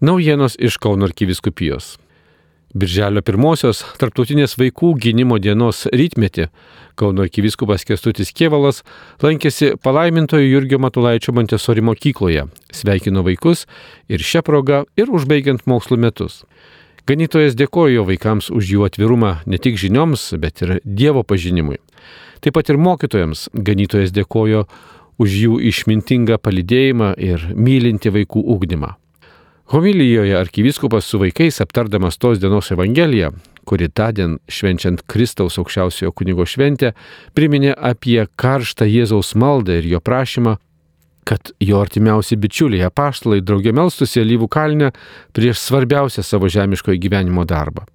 Naujienos iš Kauno arkiviskupijos. Birželio pirmosios tarptautinės vaikų gynimo dienos rytmetį Kauno arkiviskupas Kestutis Kievalas lankėsi palaimintojo Jurgio Matulaičio Montesori mokykloje, sveikino vaikus ir šią progą ir užbaigiant mokslo metus. Ganytojas dėkojo vaikams už jų atvirumą ne tik žinioms, bet ir Dievo pažinimui. Taip pat ir mokytojams ganytojas dėkojo už jų išmintingą palidėjimą ir mylinti vaikų ugdymą. Homilijoje arkivyskupas su vaikais aptardamas tos dienos Evangeliją, kuri tądien švenčiant Kristaus aukščiausiojo kunigo šventę, priminė apie karštą Jėzaus maldą ir jo prašymą, kad jo artimiausi bičiuliai apaštalai draugė melstusi alyvų kalnę prieš svarbiausią savo žemiškojo gyvenimo darbą.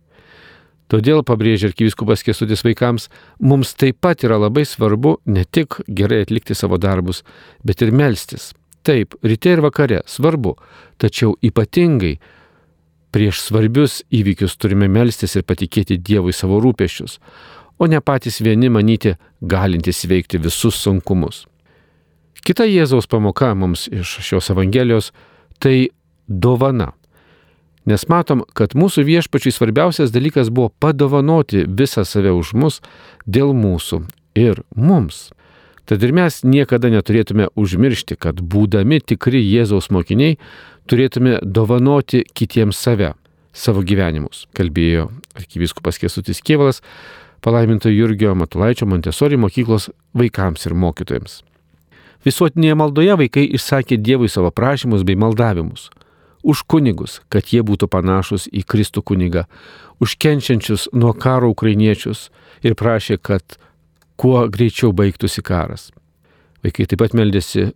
Todėl, pabrėžia arkivyskupas Kesutis vaikams, mums taip pat yra labai svarbu ne tik gerai atlikti savo darbus, bet ir melstis Taip, ryte ir vakare svarbu, tačiau ypatingai prieš svarbius įvykius turime melstis ir patikėti Dievui savo rūpešius, o ne patys vieni manyti galintys veikti visus sunkumus. Kita Jėzaus pamoka mums iš šios Evangelijos - tai dovana. Nes matom, kad mūsų viešpačiai svarbiausias dalykas buvo padovanoti visą save už mus dėl mūsų ir mums. Tad ir mes niekada neturėtume užmiršti, kad būdami tikri Jėzaus mokiniai, turėtume dovanoti kitiems save, savo gyvenimus, kalbėjo arkivyskupas Kesutis Kievalas, palaiminto Jurgio Matulaičio Montesori mokyklos vaikams ir mokytojams. Visuotinėje maldoje vaikai išsakė Dievui savo prašymus bei maldavimus. Už kunigus, kad jie būtų panašus į Kristų kunigą, už kenčiančius nuo karo ukrainiečius ir prašė, kad kuo greičiau baigtųsi karas. Vaikai taip pat meldėsi,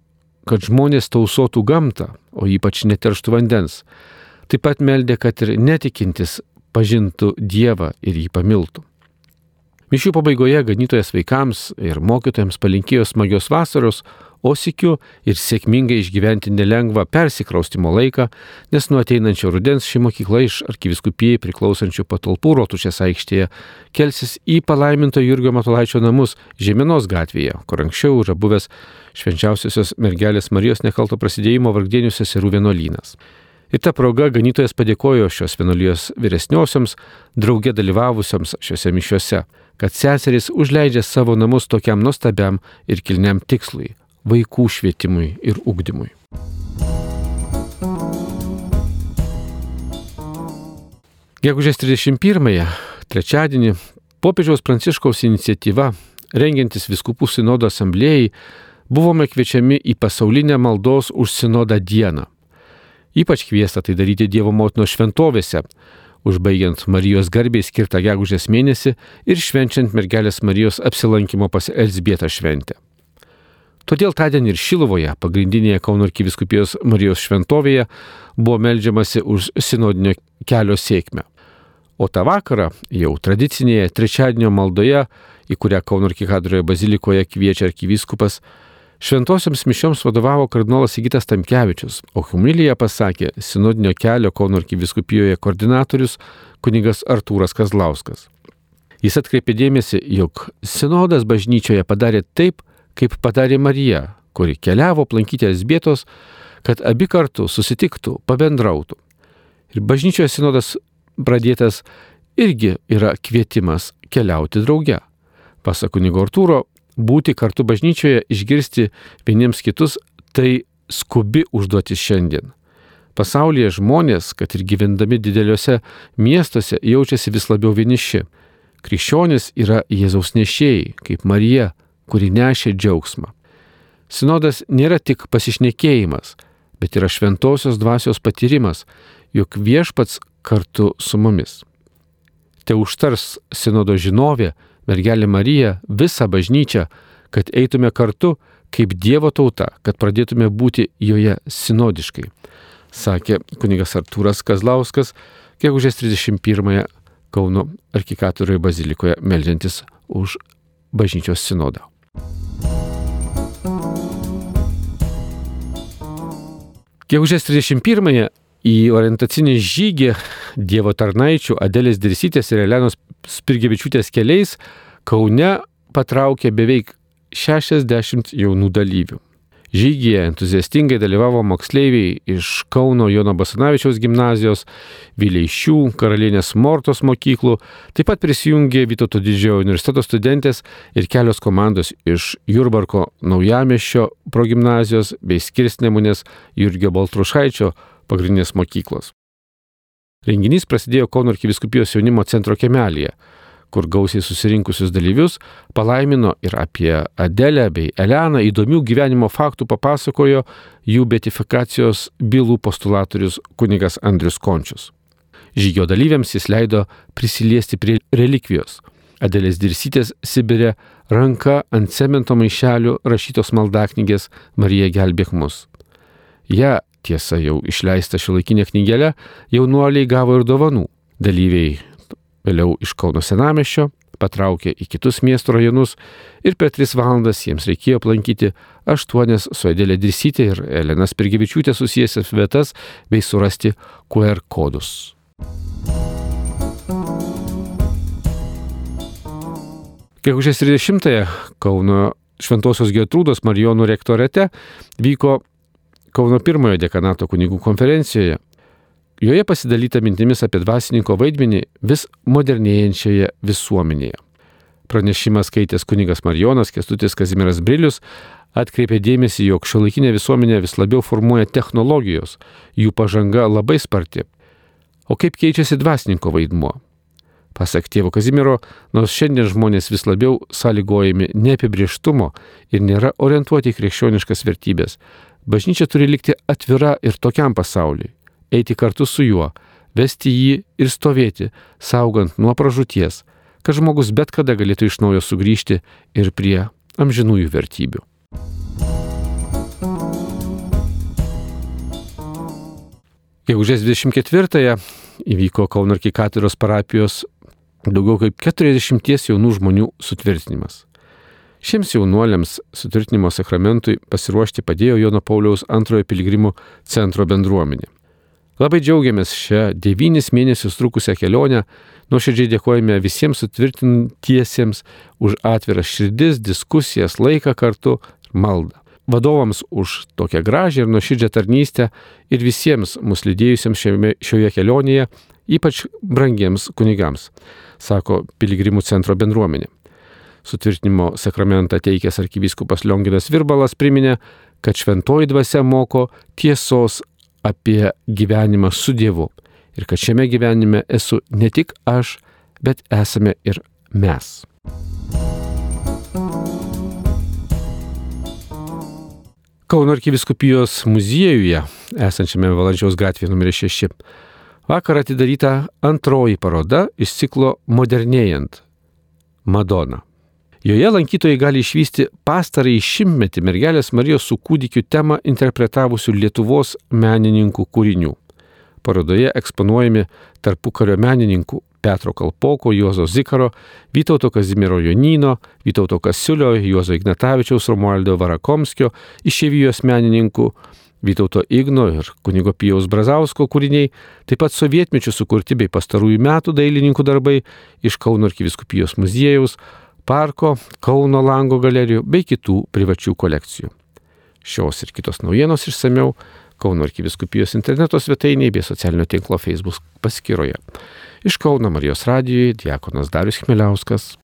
kad žmonės tausotų gamtą, o ypač neterštų vandens. Taip pat meldė, kad ir netikintis pažintų Dievą ir jį pamiltų. Mišių pabaigoje ganytojas vaikams ir mokytojams palinkėjo smagios vasaros, o sikiu ir sėkmingai išgyventi nelengvą persikraustimo laiką, nes nuo ateinančio rudens ši mokykla iš arkiviskupijai priklausančių patalpų Rotušės aikštėje kelsis į palaiminto Jurgio Matulaičio namus Žemėnos gatvėje, kur anksčiau yra buvęs švenčiausiosios mergelės Marijos nekalto prasidėjimo vargdienių seserų vienuolynas. Ir ta proga ganytojas padėkojo šios vienuolijos vyresniosioms, drauge dalyvavusioms šiuose mišiuose, kad seserys užleidžia savo namus tokiam nuostabiam ir kilniam tikslui vaikų švietimui ir ugdymui. Gegužės 31-ąją, trečiadienį, popiežiaus Pranciškaus iniciatyva, rengiantis viskupų sinodo asamblėjai, buvome kviečiami į pasaulinę maldos už sinodą dieną. Ypač kviesta tai daryti Dievo motinos šventovėse, užbaigiant Marijos garbiai skirtą gegužės mėnesį ir švenčiant mergelės Marijos apsilankimo pas Elsbietą šventę. Todėl tądien ir Šilovoje, pagrindinėje Kauno arkiviskupijos Marijos šventovėje, buvo melžiamasi už sinodinio kelio sėkmę. O tą vakarą jau tradicinėje trečiadienio maldoje, į kurią Kauno arkikadroje bazilikoje kviečia arkivyskupas, šventosioms mišioms vadovavo kardinolas Sigitas Tamkevičius, o humiliją pasakė sinodinio kelio Kauno arkiviskupijoje koordinatorius kunigas Artūras Kazlauskas. Jis atkreipė dėmesį, jog sinodas bažnyčioje padarė taip, kaip padarė Marija, kuri keliavo aplankyti Esbėtos, kad abi kartu susitiktų, pabendrautų. Ir bažnyčioje sinodas pradėtas irgi yra kvietimas keliauti drauge. Pasak kunigo Artūro, būti kartu bažnyčioje, išgirsti vieniems kitus, tai skubi užduotis šiandien. Pasaulyje žmonės, kad ir gyvendami dideliuose miestuose, jaučiasi vis labiau vieniši. Krikščionis yra Jėzaus nešėjai, kaip Marija, kuri nešė džiaugsmą. Sinodas nėra tik pasišnekėjimas, bet yra šventosios dvasios patyrimas, jog viešpats kartu su mumis. Te užtars sinodo žinovė, mergelė Marija, visą bažnyčią, kad eitume kartu kaip Dievo tauta, kad pradėtume būti joje sinodiškai, sakė kunigas Artūras Kazlauskas, gegužės 31-ąją Kauno arkikatūroje bazilikoje meldžiantis už bažnyčios sinodą. Gegužės 31-ąją į orientacinį žygį Dievo tarnaičių Adelės Dirsytės ir Elenos Spirgevičiūtės keliais Kaune patraukė beveik 60 jaunų dalyvių. Žygyje entuziastingai dalyvavo moksleiviai iš Kauno Jono Basanavičiaus gimnazijos, Vileišių, Karalienės Mortos mokyklų, taip pat prisijungė Vytauto didžiojo universiteto studentės ir kelios komandos iš Jurbarko Naujamešio progymnazijos bei Skirsnemunės Jurgio Baltrušaičio pagrindinės mokyklos. Renginys prasidėjo Kauno arkiviskupijos jaunimo centro kemelėje kur gausiai susirinkusius dalyvius palaimino ir apie Adelę bei Eleną įdomių gyvenimo faktų papasakojo jų betifikacijos bylų postulatorius kunigas Andrius Končius. Žygio dalyviams jis leido prisiliesti prie relikvijos. Adelės dirsytės Sibirė ranka ant cemento maišelių rašytos maldaknygės Marija gelbėk mus. Ja, tiesa, jau išleista šiuolaikinė knygelė, jaunuoliai gavo ir dovanų. Dalyviai vėliau iš Kauno senamešio, patraukė į kitus miesto rajonus ir per tris valandas jiems reikėjo aplankyti aštuonias su Edelė Drisytė ir Elena Spirgevičiūtė susijęsias vietas bei surasti QR kodus. Gegužės 30-ąją Kauno Šventojios Gertrūdos Marijonų rektorete vyko Kauno pirmojo dekanato kunigų konferencijoje Joje pasidalyta mintimis apie dvasininko vaidmenį vis modernėjančioje visuomenėje. Pranešimą skaitęs kunigas Marijonas Kestutis Kazimiras Brilius atkreipė dėmesį, jog šiuolaikinė visuomenė vis labiau formuoja technologijos, jų pažanga labai sparti. O kaip keičiasi dvasininko vaidmuo? Pasak tėvo Kazimiero, nors šiandien žmonės vis labiau sąlygojami neapibrieštumo ir nėra orientuoti į krikščioniškas vertybės, bažnyčia turi likti atvira ir tokiam pasauliui eiti kartu su juo, vesti jį ir stovėti, saugant nuo pražūties, kad žmogus bet kada galėtų iš naujo sugrįžti ir prie amžinųjų vertybių. Gegužės 24-ąją įvyko Kauno arkikatūros parapijos daugiau kaip 40 jaunų žmonių sutvirtinimas. Šiems jaunuoliams sutvirtinimo sakramentui pasiruošti padėjo Jono Pauliaus antrojo piligrimų centro bendruomenė. Labai džiaugiamės šią devynis mėnesius trukusią kelionę, nuoširdžiai dėkojame visiems sutvirtintiesiems už atviras širdis, diskusijas, laiką kartu ir maldą. Vadovams už tokią gražią ir nuoširdžią tarnystę ir visiems mus lydėjusiems šiame, šioje kelionėje, ypač brangiems kunigams, sako Piligrimų centro bendruomenė. Sutvirtinimo sakramentą teikęs arkivyskupas Lionginas Virbalas priminė, kad šventoji dvasia moko tiesos apie gyvenimą su Dievu. Ir kad šiame gyvenime esu ne tik aš, bet esame ir mes. Kauno arkiviskupijos muziejuje, esančiame Valandžiaus gatvėje numeris 6, vakar atidaryta antroji paroda iš ciklo Modernėjant - Madona. Joje lankytojai gali išvysti pastarąjį šimtmetį mergelės Marijos su kūdikiu temą interpretavusių Lietuvos menininkų kūrinių. Parodoje eksponuojami tarpukario menininkų Petro Kalpoko, Juozo Zikaro, Vytauto Kazimiero Jonino, Vytauto Kasiulio, Juozo Ignatavičiaus, Romualdo Varakomskio, išėvijos menininkų Vytauto Igno ir kunigo Pijaus Brazausko kūriniai, taip pat sovietmečių sukurti bei pastarųjų metų dailininkų darbai iš Kauno arkiviskupijos muziejaus, parko, Kauno lango galerijų bei kitų privačių kolekcijų. Šios ir kitos naujienos išsameu Kauno arkiviskupijos interneto svetainėje bei socialinio tinklo Facebook paskyroje. Iš Kauno Marijos radijoje Diekonas Darius Chmeliauskas.